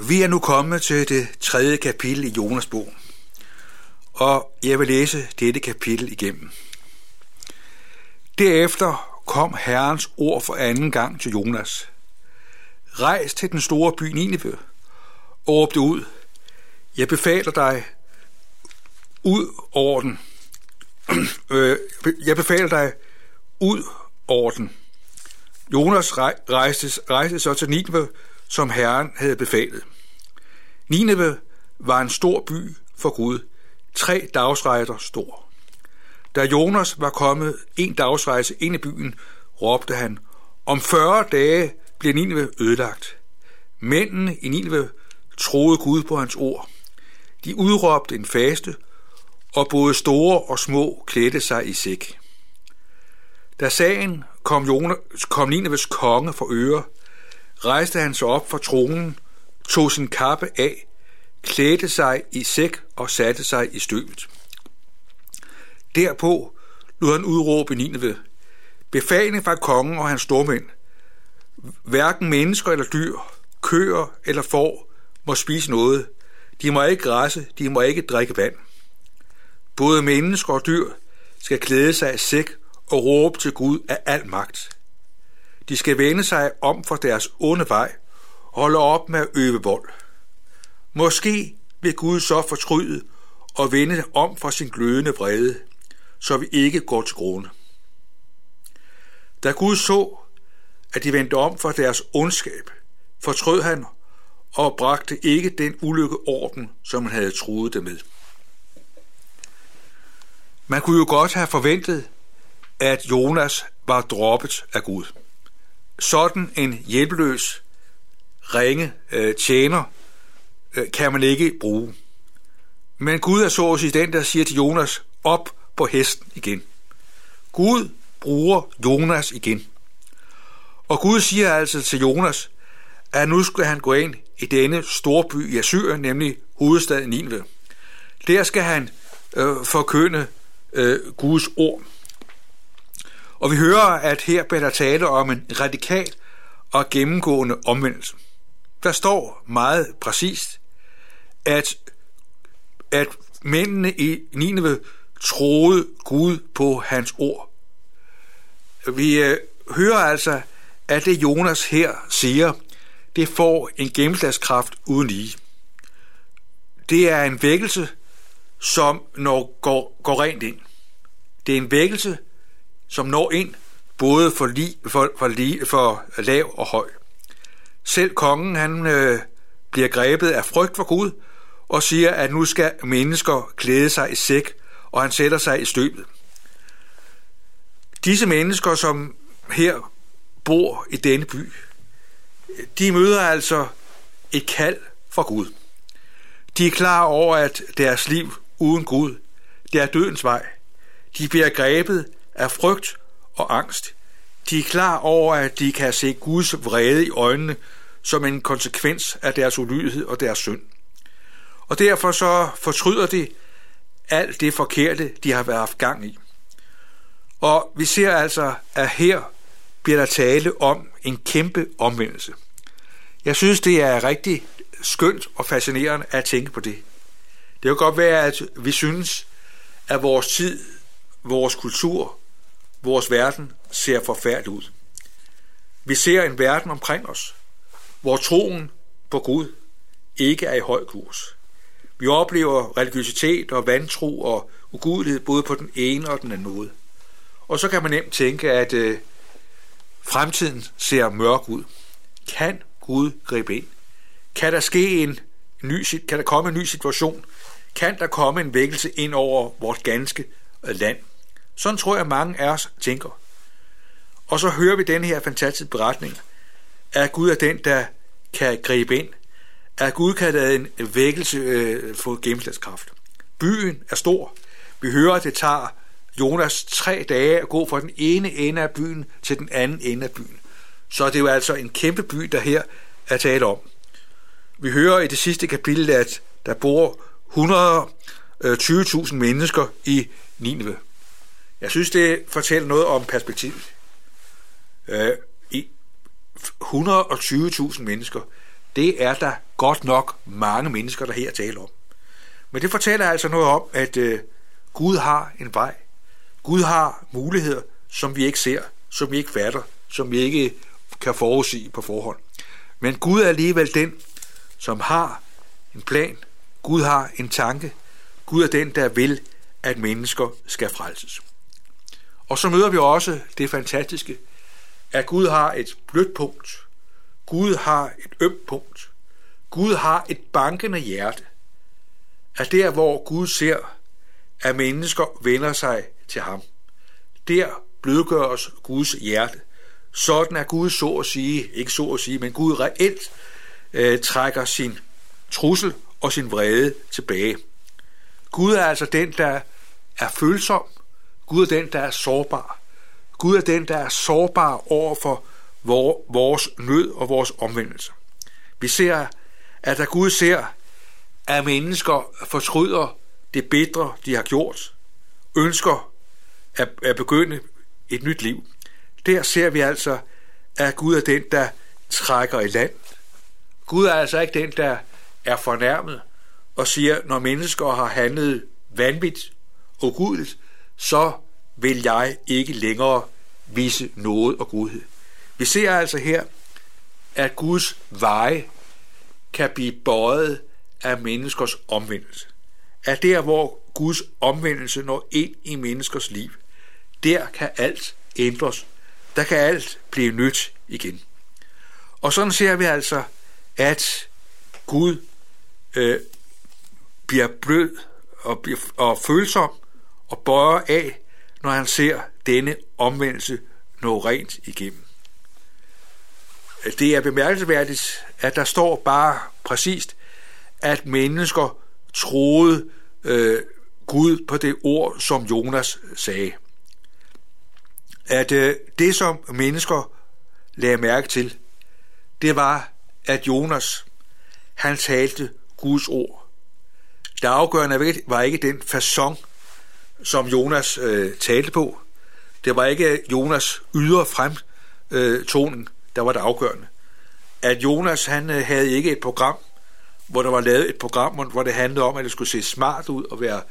Vi er nu kommet til det tredje kapitel i Jonas bog, og jeg vil læse dette kapitel igennem. Derefter kom Herrens ord for anden gang til Jonas. Rejs til den store by Nineve og råbte ud. Jeg befaler dig ud over den. Øh, jeg befaler dig ud over den. Jonas rejste, rejste så til Nineve, som Herren havde befalet. Nineve var en stor by for Gud, tre dagsrejser stor. Da Jonas var kommet en dagsrejse ind i byen, råbte han, om 40 dage bliver Nineve ødelagt. Mændene i Nineve troede Gud på hans ord. De udråbte en faste, og både store og små klædte sig i sæk. Da sagen kom, Jonas, kom Nineves konge for øre, rejste han sig op fra tronen, tog sin kappe af, klædte sig i sæk og satte sig i støvet. Derpå lod han udråbe Nineve, befaling fra kongen og hans stormænd. Hverken mennesker eller dyr, køer eller får må spise noget. De må ikke græsse, de må ikke drikke vand. Både mennesker og dyr skal klæde sig af sæk og råbe til Gud af al magt. De skal vende sig om for deres onde vej og holde op med at øve vold. Måske vil Gud så fortryde og vende om for sin glødende vrede, så vi ikke går til grunde. Da Gud så, at de vendte om for deres ondskab, fortrød han og bragte ikke den ulykke orden, som han havde truet dem med. Man kunne jo godt have forventet, at Jonas var droppet af Gud. Sådan en hjælpeløs, ringe øh, tjener øh, kan man ikke bruge. Men Gud er så at sige den, der siger til Jonas, op på hesten igen. Gud bruger Jonas igen. Og Gud siger altså til Jonas, at nu skal han gå ind i denne store by i Assyrien, nemlig hovedstaden Nineve. Der skal han øh, forkynde øh, Guds ord. Og vi hører, at her bliver der tale om en radikal og gennemgående omvendelse. Der står meget præcist, at, at mændene i Nineve troede Gud på hans ord. Vi øh, hører altså, at det Jonas her siger, det får en gennemslagskraft uden lige. Det er en vækkelse, som når går, går rent ind. Det er en vækkelse, som når ind både for, li, for, for, li, for lav og høj. Selv kongen han øh, bliver grebet af frygt for Gud og siger, at nu skal mennesker klæde sig i sæk, og han sætter sig i støbet. Disse mennesker, som her bor i denne by, de møder altså et kald fra Gud. De er klar over, at deres liv uden Gud, det er dødens vej. De bliver grebet af frygt og angst. De er klar over, at de kan se Guds vrede i øjnene som en konsekvens af deres ulydighed og deres synd. Og derfor så fortryder de alt det forkerte, de har været haft gang i. Og vi ser altså, at her bliver der tale om en kæmpe omvendelse. Jeg synes, det er rigtig skønt og fascinerende at tænke på det. Det kan godt være, at vi synes, at vores tid, vores kultur, vores verden ser forfærdelig ud. Vi ser en verden omkring os, hvor troen på Gud ikke er i høj kurs. Vi oplever religiøsitet og vantro og ugudelighed både på den ene og den anden måde. Og så kan man nemt tænke, at øh, fremtiden ser mørk ud. Kan Gud gribe ind? Kan der ske en ny, kan der komme en ny situation? Kan der komme en vækkelse ind over vores ganske land? Sådan tror jeg, mange af os tænker. Og så hører vi den her fantastiske beretning, at Gud er den, der kan gribe ind, at Gud kan lade en vækkelse øh, få gennemslagskraft. Byen er stor. Vi hører, at det tager Jonas tre dage at gå fra den ene ende af byen til den anden ende af byen. Så det er jo altså en kæmpe by, der her er tale om. Vi hører i det sidste kapitel, at der bor 120.000 øh, mennesker i Nineve. Jeg synes, det fortæller noget om perspektivet. Øh, 120.000 mennesker, det er der godt nok mange mennesker, der her taler om. Men det fortæller altså noget om, at øh, Gud har en vej. Gud har muligheder, som vi ikke ser, som vi ikke fatter, som vi ikke kan forudse på forhånd. Men Gud er alligevel den, som har en plan. Gud har en tanke. Gud er den, der vil, at mennesker skal frelses. Og så møder vi også det fantastiske, at Gud har et blødt punkt. Gud har et ømt punkt. Gud har et bankende hjerte. At der, hvor Gud ser, at mennesker vender sig til ham, der blødgøres Guds hjerte. Sådan er Gud så at sige, ikke så at sige, men Gud reelt øh, trækker sin trussel og sin vrede tilbage. Gud er altså den, der er følsom. Gud er den, der er sårbar. Gud er den, der er sårbar over for vores nød og vores omvendelse. Vi ser, at da Gud ser, at mennesker fortryder det bedre, de har gjort, ønsker at, at begynde et nyt liv, der ser vi altså, at Gud er den, der trækker i land. Gud er altså ikke den, der er fornærmet og siger, når mennesker har handlet vanvittigt og gudeligt, så vil jeg ikke længere vise noget og godhed. Vi ser altså her, at Guds veje kan blive bøjet af menneskers omvendelse. At der, hvor Guds omvendelse når ind i menneskers liv, der kan alt ændres. Der kan alt blive nyt igen. Og sådan ser vi altså, at Gud øh, bliver blød og, bliver, og følsom og bøjer af, når han ser denne omvendelse nå rent igennem. Det er bemærkelsesværdigt, at der står bare præcist, at mennesker troede øh, Gud på det ord, som Jonas sagde. At øh, det, som mennesker lagde mærke til, det var, at Jonas, han talte Guds ord. Det afgørende var ikke den façon, som Jonas øh, talte på. Det var ikke Jonas ydre fremtoning, øh, der var det afgørende. At Jonas han øh, havde ikke et program, hvor der var lavet et program, hvor det handlede om, at det skulle se smart ud og være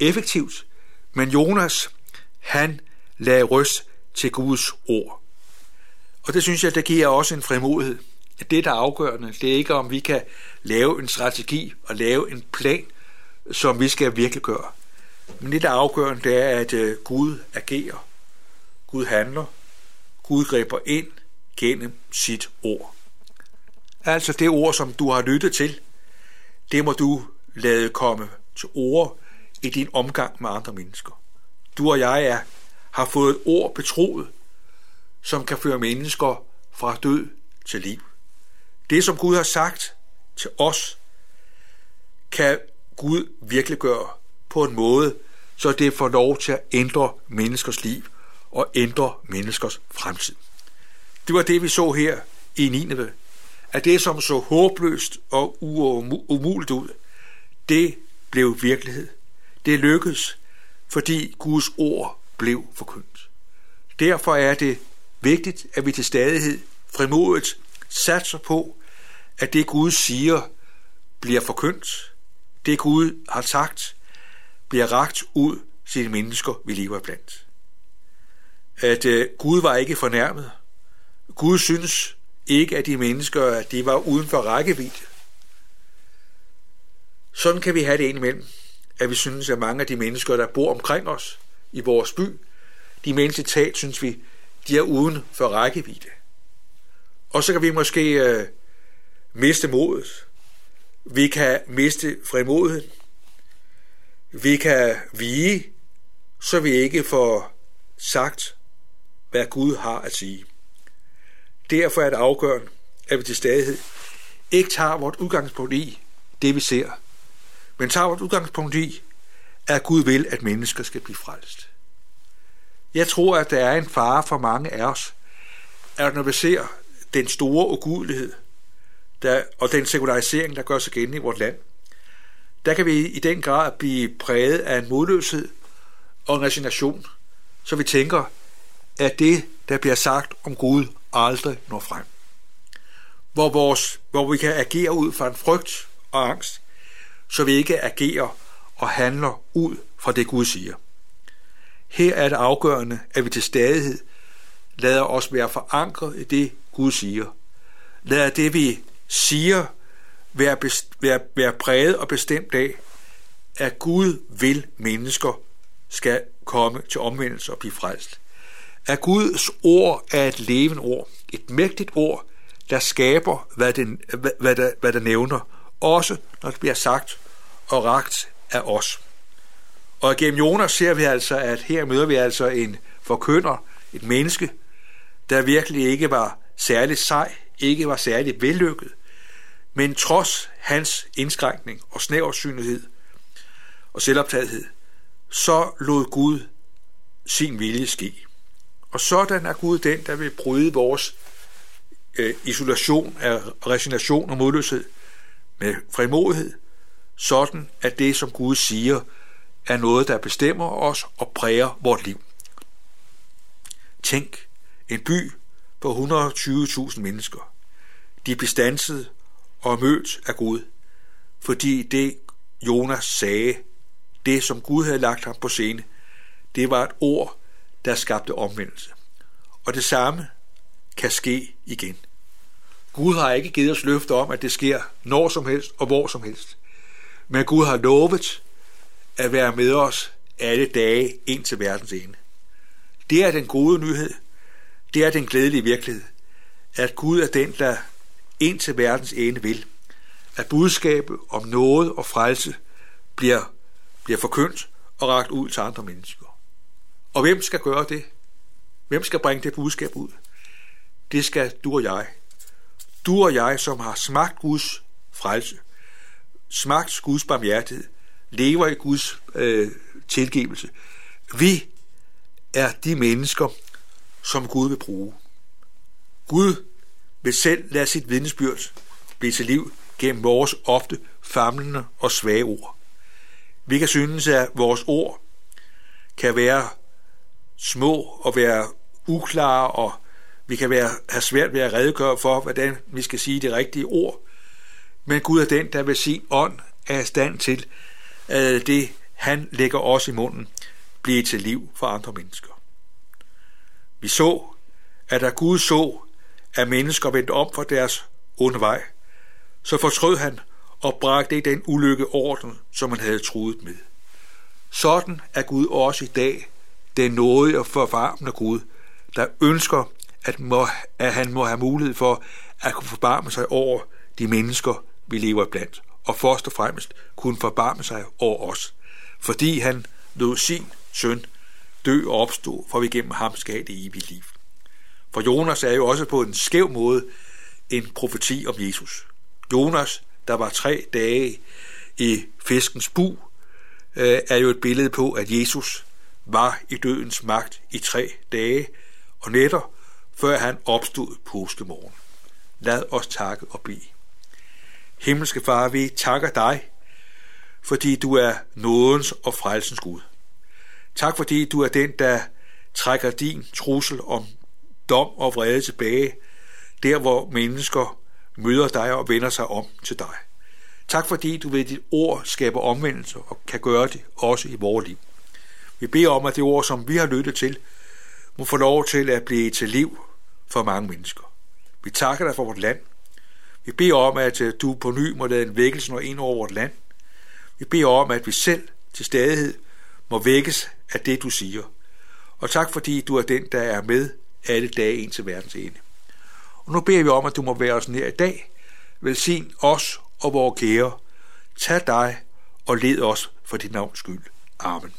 effektivt. Men Jonas, han lagde røst til Guds ord. Og det synes jeg, det giver også en frimodighed. Det, der er afgørende, det er ikke, om vi kan lave en strategi og lave en plan, som vi skal virkelig gøre. Men det, der er afgørende, det er, at øh, Gud agerer. Gud handler. Gud griber ind gennem sit ord. Altså det ord, som du har lyttet til, det må du lade komme til ord i din omgang med andre mennesker. Du og jeg er, har fået et ord betroet, som kan føre mennesker fra død til liv. Det, som Gud har sagt til os, kan Gud virkelig gøre på en måde, så det får lov til at ændre menneskers liv og ændre menneskers fremtid. Det var det, vi så her i Nineve. At det, som så håbløst og umuligt ud, det blev virkelighed. Det lykkedes, fordi Guds ord blev forkyndt. Derfor er det vigtigt, at vi til stadighed frimodigt satser på, at det Gud siger bliver forkyndt. Det Gud har sagt bliver ragt ud til de mennesker, vi lever blandt. At øh, Gud var ikke fornærmet. Gud synes ikke, at de mennesker at de var uden for rækkevidde. Sådan kan vi have det indimellem, at vi synes, at mange af de mennesker, der bor omkring os i vores by, de mennesker talt, synes vi, de er uden for rækkevidde. Og så kan vi måske øh, miste modet. Vi kan miste frimodigheden. Vi kan vige, så vi ikke får sagt, hvad Gud har at sige. Derfor er det afgørende, at vi til stadighed ikke tager vort udgangspunkt i det, vi ser, men tager vort udgangspunkt i, at Gud vil, at mennesker skal blive frelst. Jeg tror, at der er en fare for mange af os, at når vi ser den store ugudelighed der, og den sekularisering, der gør sig gældende i vort land, der kan vi i den grad blive præget af en modløshed og en resignation, så vi tænker, at det, der bliver sagt om Gud, aldrig når frem. hvor, vores, hvor vi kan agere ud fra en frygt og angst, så vi ikke agerer og handler ud fra det Gud siger. Her er det afgørende, at vi til stadighed lader os være forankret i det, Gud siger. Lad det, vi siger, være, best, være, være præget og bestemt af, at Gud vil mennesker skal komme til omvendelse og blive frelst. At Guds ord er et levende ord, et mægtigt ord, der skaber, hvad den, hvad, hvad, der, hvad der nævner, også når det bliver sagt og ragt af os. Og gennem Jonas ser vi altså, at her møder vi altså en forkynder, et menneske, der virkelig ikke var særlig sej, ikke var særlig vellykket, men trods hans indskrænkning og snæversynlighed og selvoptagethed, så lod Gud sin vilje ske. Og sådan er Gud den, der vil bryde vores øh, isolation af resignation og modløshed med frimodighed, sådan at det, som Gud siger, er noget, der bestemmer os og præger vores liv. Tænk, en by på 120.000 mennesker. De blev stanset og mødt af Gud, fordi det Jonas sagde, det som Gud havde lagt ham på scene, det var et ord, der skabte omvendelse. Og det samme kan ske igen. Gud har ikke givet os løfte om, at det sker når som helst og hvor som helst. Men Gud har lovet at være med os alle dage ind til verdens ende. Det er den gode nyhed. Det er den glædelige virkelighed. At Gud er den, der ind til verdens ende vil. At budskabet om noget og frelse bliver, bliver forkyndt og ragt ud til andre mennesker. Og hvem skal gøre det? Hvem skal bringe det budskab ud? Det skal du og jeg. Du og jeg, som har smagt Guds frelse, smagt Guds barmhjertighed, lever i Guds øh, tilgivelse. Vi er de mennesker, som Gud vil bruge. Gud vil selv lade sit vidnesbyrd blive til liv gennem vores ofte famlende og svage ord. Vi kan synes, at vores ord kan være små og være uklare, og vi kan være, have svært ved at redegøre for, hvordan vi skal sige det rigtige ord. Men Gud er den, der ved sin ånd er i stand til, at det, han lægger os i munden, bliver til liv for andre mennesker. Vi så, at da Gud så, at mennesker vendte om for deres onde vej, så fortrød han og bragte i den ulykke orden, som han havde truet med. Sådan er Gud også i dag den nåde og forvarmende Gud, der ønsker, at, må, at han må have mulighed for at kunne forbarme sig over de mennesker, vi lever blandt, og først og fremmest kunne forbarme sig over os, fordi han lod sin søn dø og opstå, for vi gennem ham skal det evige liv. For Jonas er jo også på en skæv måde en profeti om Jesus. Jonas, der var tre dage i fiskens bu, øh, er jo et billede på, at Jesus var i dødens magt i tre dage og nætter, før han opstod påskemorgen. Lad os takke og bede. Himmelske Far, vi takker dig, fordi du er nådens og frelsens Gud. Tak fordi du er den, der trækker din trussel om dom og vrede tilbage, der hvor mennesker møder dig og vender sig om til dig. Tak fordi du ved dit ord skaber omvendelse og kan gøre det også i vores liv. Vi beder om, at det ord, som vi har lyttet til, må få lov til at blive til liv for mange mennesker. Vi takker dig for vort land. Vi beder om, at øh, du på ny må lade en vækkelse nå ind over vort land. Vi beder om, at vi selv til stadighed må vækkes af det, du siger. Og tak fordi du er den, der er med alle dage ind til verdens ende. Og nu beder vi om, at du må være os nær i dag. Velsign os og vores kære. Tag dig og led os for dit navns skyld. Amen.